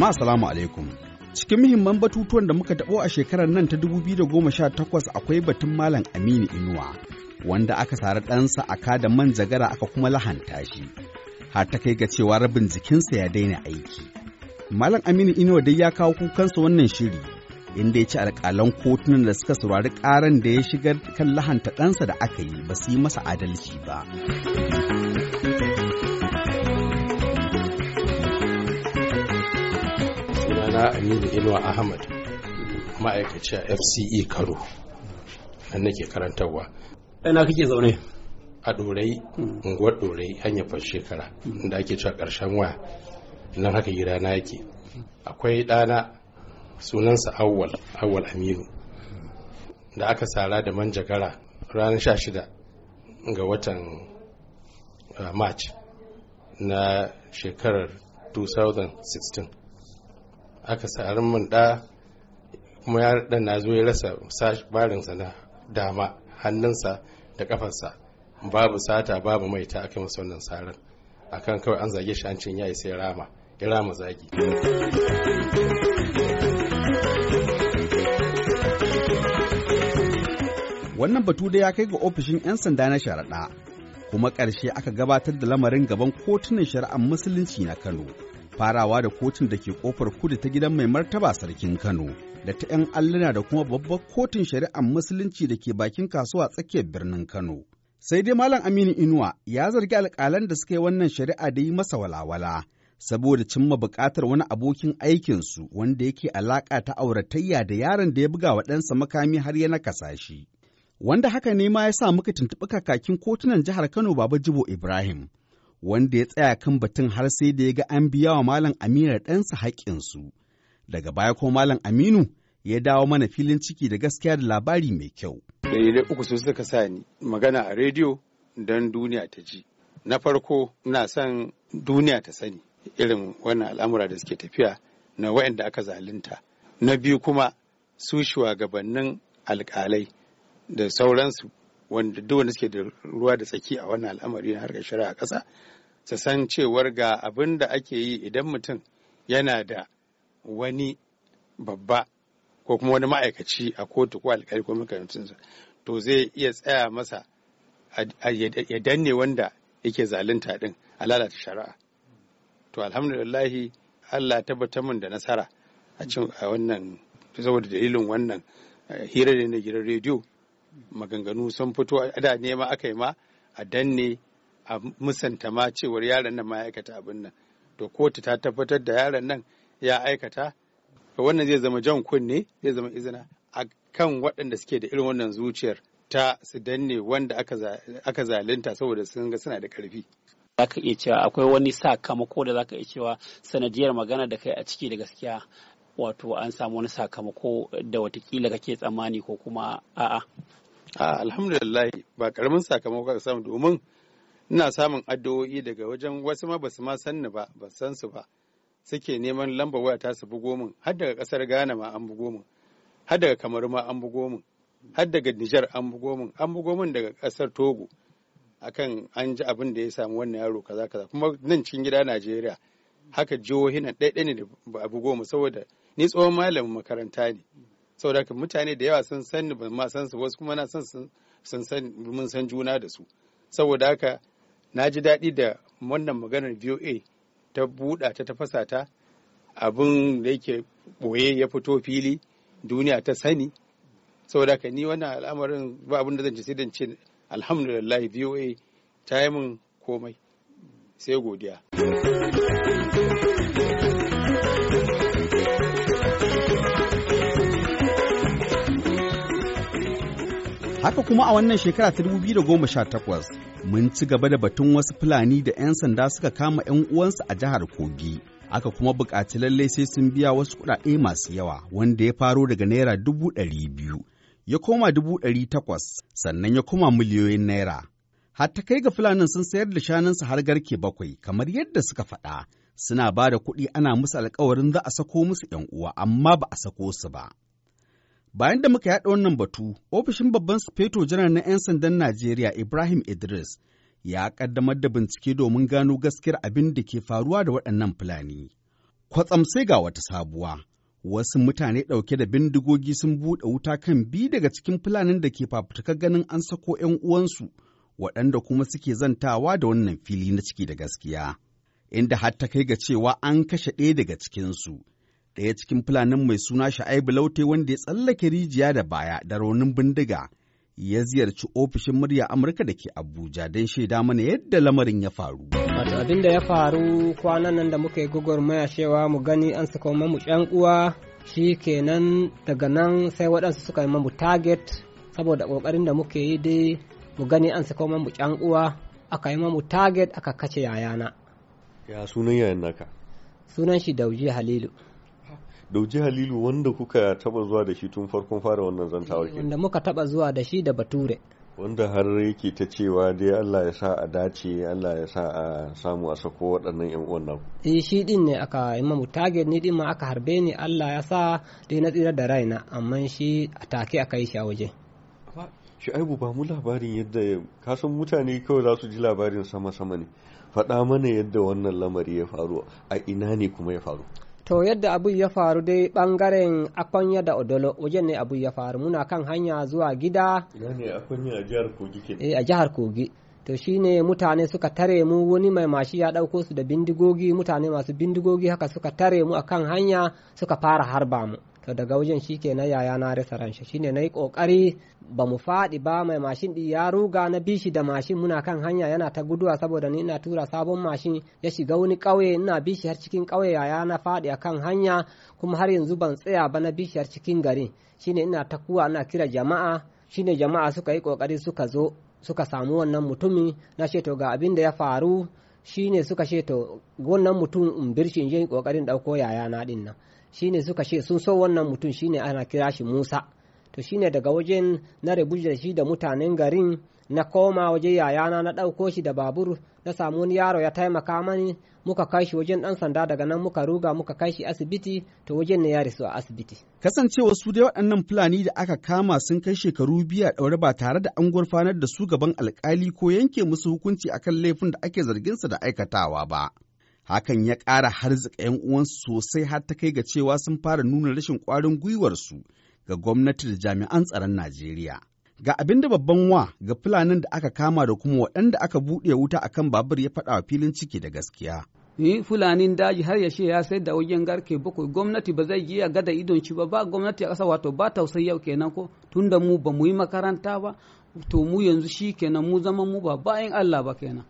Jama'a salamu alaikum. Cikin muhimman batutuwan da muka taɓo a shekarar nan ta 2018 akwai batun Malam Aminu Inuwa, wanda aka sari ɗansa a kada manjagara aka kuma lahanta shi, har ta kai ga cewa rabin jikinsa ya daina aiki. Malam Aminu Inuwa dai ya kawo kukansa wannan shiri, inda ya ci alƙalan kotunan da suka saurari ƙaran da ya shigar kan lahanta ɗansa da aka yi ba su yi masa adalci ba. Sunana aminu inuwa ahmad ma'aikaci a fce karo nan nake karantarwa. Ina kake zaune? A ɗorai unguwar ɗorai hanyar shekara da ake cewa ƙarshen waya. Nan haka gida na yake. Akwai ɗana sunansa awwal awwal aminu. Da aka sara da manjagara ranar sha shida ga watan march na shekarar 2016 aka sa'arin mun da kuma ya dan na zo ya rasa barinsa na dama hannunsa da kafarsa babu sata babu maita aka masa wannan sarar akan kawai an zage shi an cin yayi sai rama ya rama zagi. Wannan batu da ya kai ga ofishin 'yan sanda na sharaɗa, kuma ƙarshe aka gabatar da lamarin gaban kotunan shari'ar musulunci na Kano. Farawa da kotun da ke ƙofar kudu ta gidan mai martaba sarkin Kano da ta 'yan alluna da kuma babbar kotun shari'ar musulunci da ke bakin kasuwa tsakiyar birnin Kano. Sai dai Malam Aminu Inuwa ya zargi alƙalan da suka yi wannan shari'a da yi masa walawala saboda cimma buƙatar wani abokin aikinsu wanda yake alaƙa ta auratayya da yaron da ya buga wa ɗansa makami har ya nakasa shi. Wanda haka ne ma ya sa muka tuntuɓi kakakin kotunan jihar Kano Baba Jibo Ibrahim. Wanda ya tsaya kan batun har sai da ya ga an biya wa Malam Aminu ɗansa haƙƙinsu. Daga baya ko Malam Aminu ya dawo mana filin ciki da gaskiya da labari mai kyau. Dalilai uku su suka sa ni magana a rediyo don duniya ta ji. Na farko ina son duniya ta sani irin wannan al'amura da suke tafiya na waɗanda aka zalunta. Na biyu kuma su shugabannin alƙalai da sauransu wanda duk wanda suke da ruwa da tsaki a wannan al'amari na harkar shari'a ƙasa su san cewar ga abin da ake yi idan mutum yana da wani babba ko kuma wani ma'aikaci a kotu ko alkali ko makarantunsa to zai iya tsaya masa ya danne wanda yake zalunta din a lalata shari'a. To alhamdulillahi Allah tabbatar min da nasara a wannan saboda dalilin wannan hira da na gidan rediyo maganganu sun fito da nema aka yi ma a danne a musanta ma cewar yaron nan ma ya aikata abin nan. To kotu ta tabbatar da yaron nan ya aikata. To wannan zai zama jan kunne zai zama izina a kan waɗanda suke da irin wannan zuciyar ta su danne wanda aka zalunta saboda sun ga suna da ƙarfi. Za ka iya cewa akwai wani sakamako da za ka iya cewa sanadiyar magana da kai a ciki da gaskiya wato an samu wani sakamako da wataƙila kake tsammani ko kuma a'a? Alhamdulillah ba ƙaramin sakamako ka samu domin ina samun addu'o'i daga wajen wasu ma ba su ma sanni ba ba san su ba. Suke neman lambar waya ta su bugo min. Har daga ƙasar Ghana ma an bugo min. Har daga Kamaru ma an bugo min. Har daga Nijar an bugo min. An bugo min daga ƙasar Togo akan an ji abin da ya samu wannan yaro kaza kaza. Kuma nan cikin gida Najeriya haka jihohi nan ɗaiɗai ne da ba a bugo mu saboda ni tsohon malamin makaranta ne. Saboda mutane da yawa sun san ba ma san su wasu kuma na san sun san mun san juna da su. Saboda haka na ji daɗi da wannan maganar VOA ta buɗa ta tafasa ta. Abin da yake ɓoye ya fito fili duniya ta sani. Saboda haka ni wannan al'amarin ba abin da zan ce sai dan ce alhamdulillah VOA ta yi min komai. Sai godiya. Haka kuma a wannan shekara ta 2018 mun ci gaba da batun wasu Fulani da 'yan sanda suka kama 'yan uwansu a jihar Kogi. Aka kuma buƙaci lallai sai sun biya wasu kuɗaɗe masu yawa wanda ya faro daga naira dubu ɗari biyu, ya koma dubu ɗari takwas, sannan ya koma miliyoyin naira. Har ta kai ga Fulanin sun sayar da shanunsu har garke bakwai kamar yadda suka faɗa. Suna ba da kuɗi ana musu alkawarin za a sako musu 'yan uwa amma ba a sako su ba. Bayan da muka yaɗa wannan batu, ofishin babban sufeto janar na 'yan sandan Najeriya Ibrahim Idris ya ƙaddamar da bincike domin gano gaskiyar abin da ke faruwa da waɗannan Fulani. Kwatsam sai ga wata sabuwa. Wasu mutane ɗauke da bindigogi sun buɗe wuta kan biyu daga cikin fulanin da ke fafutukar ganin an sako 'yan uwansu, waɗanda kuma suke zantawa da wannan fili na ciki da gaskiya. Inda har ta kai ga cewa an kashe ɗaya daga cikinsu. Ɗaya cikin fulanin mai suna Sha'aibu Laute wanda ya tsallake rijiya da baya da raunin bindiga. ya ziyarci ofishin murya Amurka da ke Abuja don shaida mana yadda lamarin ya faru. Wato abin da ya faru kwanan nan da muka yi gwagwarmaya cewa mu gani an saka mamu ƴan uwa shi kenan daga nan sai waɗansu suka yi mamu target saboda ƙoƙarin da muke yi dai mu gani an saka mamu ƴan uwa aka yi mamu target aka kace yayana. Ya sunan yayan naka? Sunan shi Dauji Halilu. Dauji Halilu wanda kuka taba zuwa da shi tun farkon fara wannan zantawar ke. Wanda muka taba zuwa da shi da Bature. Wanda har yake ta cewa dai Allah ya sa a dace, Allah ya sa a samu a sako waɗannan ƴan uwan naku. Eh shi din ne aka yi mamu target ni din ma aka harbe ni Allah ya sa dai na tsira da raina amma shi a take aka yi shi a waje. Shu'aibu ba mu labarin yadda kasan mutane kawai za su ji labarin sama-sama ne. Faɗa mana yadda wannan lamari ya faru a ina ne kuma ya faru. To yadda abu ya faru dai ɓangaren akwanya da odolo wajen ne abu ya faru muna kan hanya zuwa gida. Ina ne akwanya a jihar Kogi ke? Eh a jihar Kogi. To shine mutane suka tare mu wani mai mashi ya ɗauko su da bindigogi mutane masu bindigogi haka suka tare mu akan hanya suka fara harba mu. To daga wajen shi ke na yaya na rasa ranshi shine na yi ba mu faɗi ba mai mashin ɗi ya ruga na bishi da mashin. Muna kan hanya yana ta guduwa saboda ni ina tura sabon mashin. Ya shiga wani ƙauye ina bishi har cikin ƙauye yaya na faɗi a kan hanya. Kuma har yanzu ban tsaya ba na bishi har cikin gari. Shine ina ta kuwa ina kira jama'a. Shine jama'a suka yi ƙoƙari suka zo suka samu wannan mutumin na ce to ga abin da ya faru. Shine suka ce to wannan mutum in birshi in je ƙoƙarin ɗauko yaya na ɗin nan. Shine suka ce sun so wannan mutum shine ana kira shi Musa. To shine daga wajen na rabu da shi da mutanen garin na koma waje yayana na ɗauko shi da babur na samu wani yaro ya taimaka mani muka kai shi wajen ɗan sanda daga nan muka ruga muka kai shi asibiti to wajen ne ya rasu a asibiti. Kasancewa su dai waɗannan Fulani da aka kama sun kai shekaru biyu a ɗaure ba tare da an gurfanar da su gaban alkali ko yanke musu hukunci akan laifin da ake zargin su da aikatawa ba. hakan ya ƙara harzika 'yan uwansu sosai har ta kai ga cewa sun fara nuna rashin ƙwarin gwiwarsu ga gwamnati da jami'an tsaron Najeriya. Ga abin da babban wa ga fulanin da aka kama da kuma waɗanda aka buɗe wuta akan babur ya faɗa wa filin ciki da gaskiya. Ni fulanin daji har ya ce ya sayar da wajen garke bakwai gwamnati ba zai iya gada idon shi ba ba gwamnati a ƙasa wato ba tausayi yau kenan ko tunda mu ba mu yi makaranta ba to mu yanzu shi kenan mu zama mu ba bayan Allah ba kenan.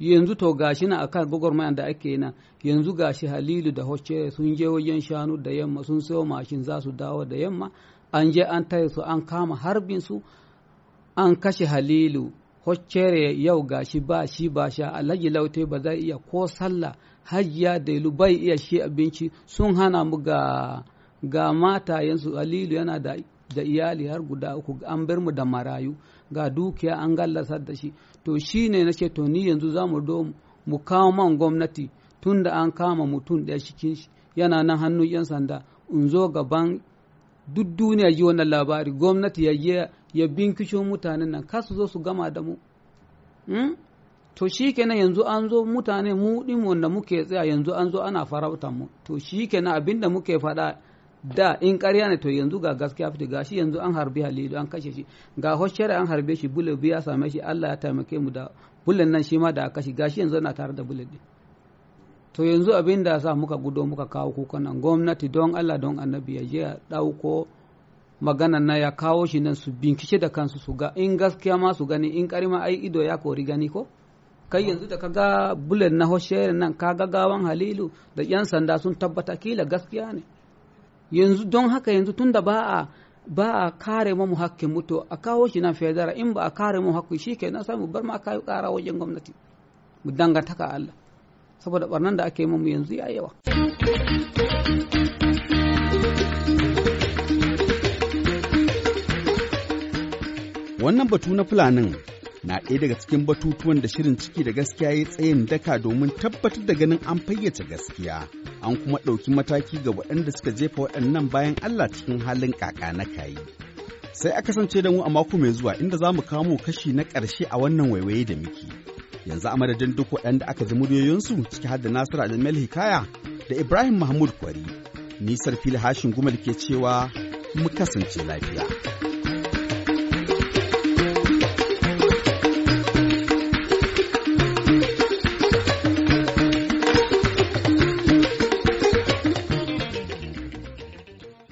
yanzu to gashi na akan gwagwarmayan da ake na yanzu gashi halilu da hocce sun je wajen shanu da yamma sun sayo mashin za su dawo da yamma an je an tare su an kama harbin su an kashe halilu. Hoccere yau gashi ba shi ba sha. Alhaji laute ba zai iya ko sallah hajiya da bai iya shi abinci. Sun hana mu ga ga matayensu halilu yana da da iyali har guda uku. An bar mu da marayu. Ga dukiya an gallasar da shi. To shi ne na ce to ni yanzu za mu do mu kawo man gwamnati. Tun da an kama mutum ɗaya cikin shi yana nan hannun 'yan sanda. In zo gaban duk duniya ji wannan labari. Gwamnati ya ya binkisho mutanen nan. Ka su zo su gama da mu. To shi kenan yanzu an zo mutane mu ɗin wanda muke tsaya yanzu an zo ana farautar mu. To shi kenan abin da muke faɗa da in ƙarya ne to yanzu ga gaskiya fita. Gashi yanzu an harbi halilu an kashe shi. Ga hoshiyar an harbe shi bule biya same shi. Allah ya taimake mu da bulen nan shi ma da aka shi gashi yanzu na tare da bulen din to yanzu abin da sa muka gudo muka kawo kukan nan gwamnati don Allah don annabi ya je ya ɗauko maganan na ya kawo shi nan su bincike da kansu su ga in gaskiya ma su gani in karima ai ido ya kori gani ko? Kai yanzu da kaga bulen na hoshiyar nan kaga gawan halilu da yan sanda sun tabbata kila gaskiya ne. Yanzu don haka yanzu tunda ba a ba a kare mu hakkin mutu a kawo shi nan federa in ba a kare mu hakki shi ke nan samu bar ma kayo kara wajen gwamnati. Mu dangantaka Allah. Saboda barnan da ake mu yanzu ya yawa wannan batu na fulanin na ɗaya daga cikin batutuwan da shirin ciki da gaskiya ya tsayin daka domin tabbatar da ganin an fayyace gaskiya an kuma ɗauki mataki ga waɗanda suka jefa waɗannan bayan Allah cikin halin kaka na kayi. Sai a kasance da mu a mako mai zuwa inda za mu kawo kashi na ƙarshe a wannan waiwaye da muke. yanzu a madadin duk waɗanda aka ji muryoyinsu ciki har da Nasiru Adamel Hikaya da Ibrahim Mahmud Kwari. Nisar fili hashin gumal ke cewa mu kasance lafiya.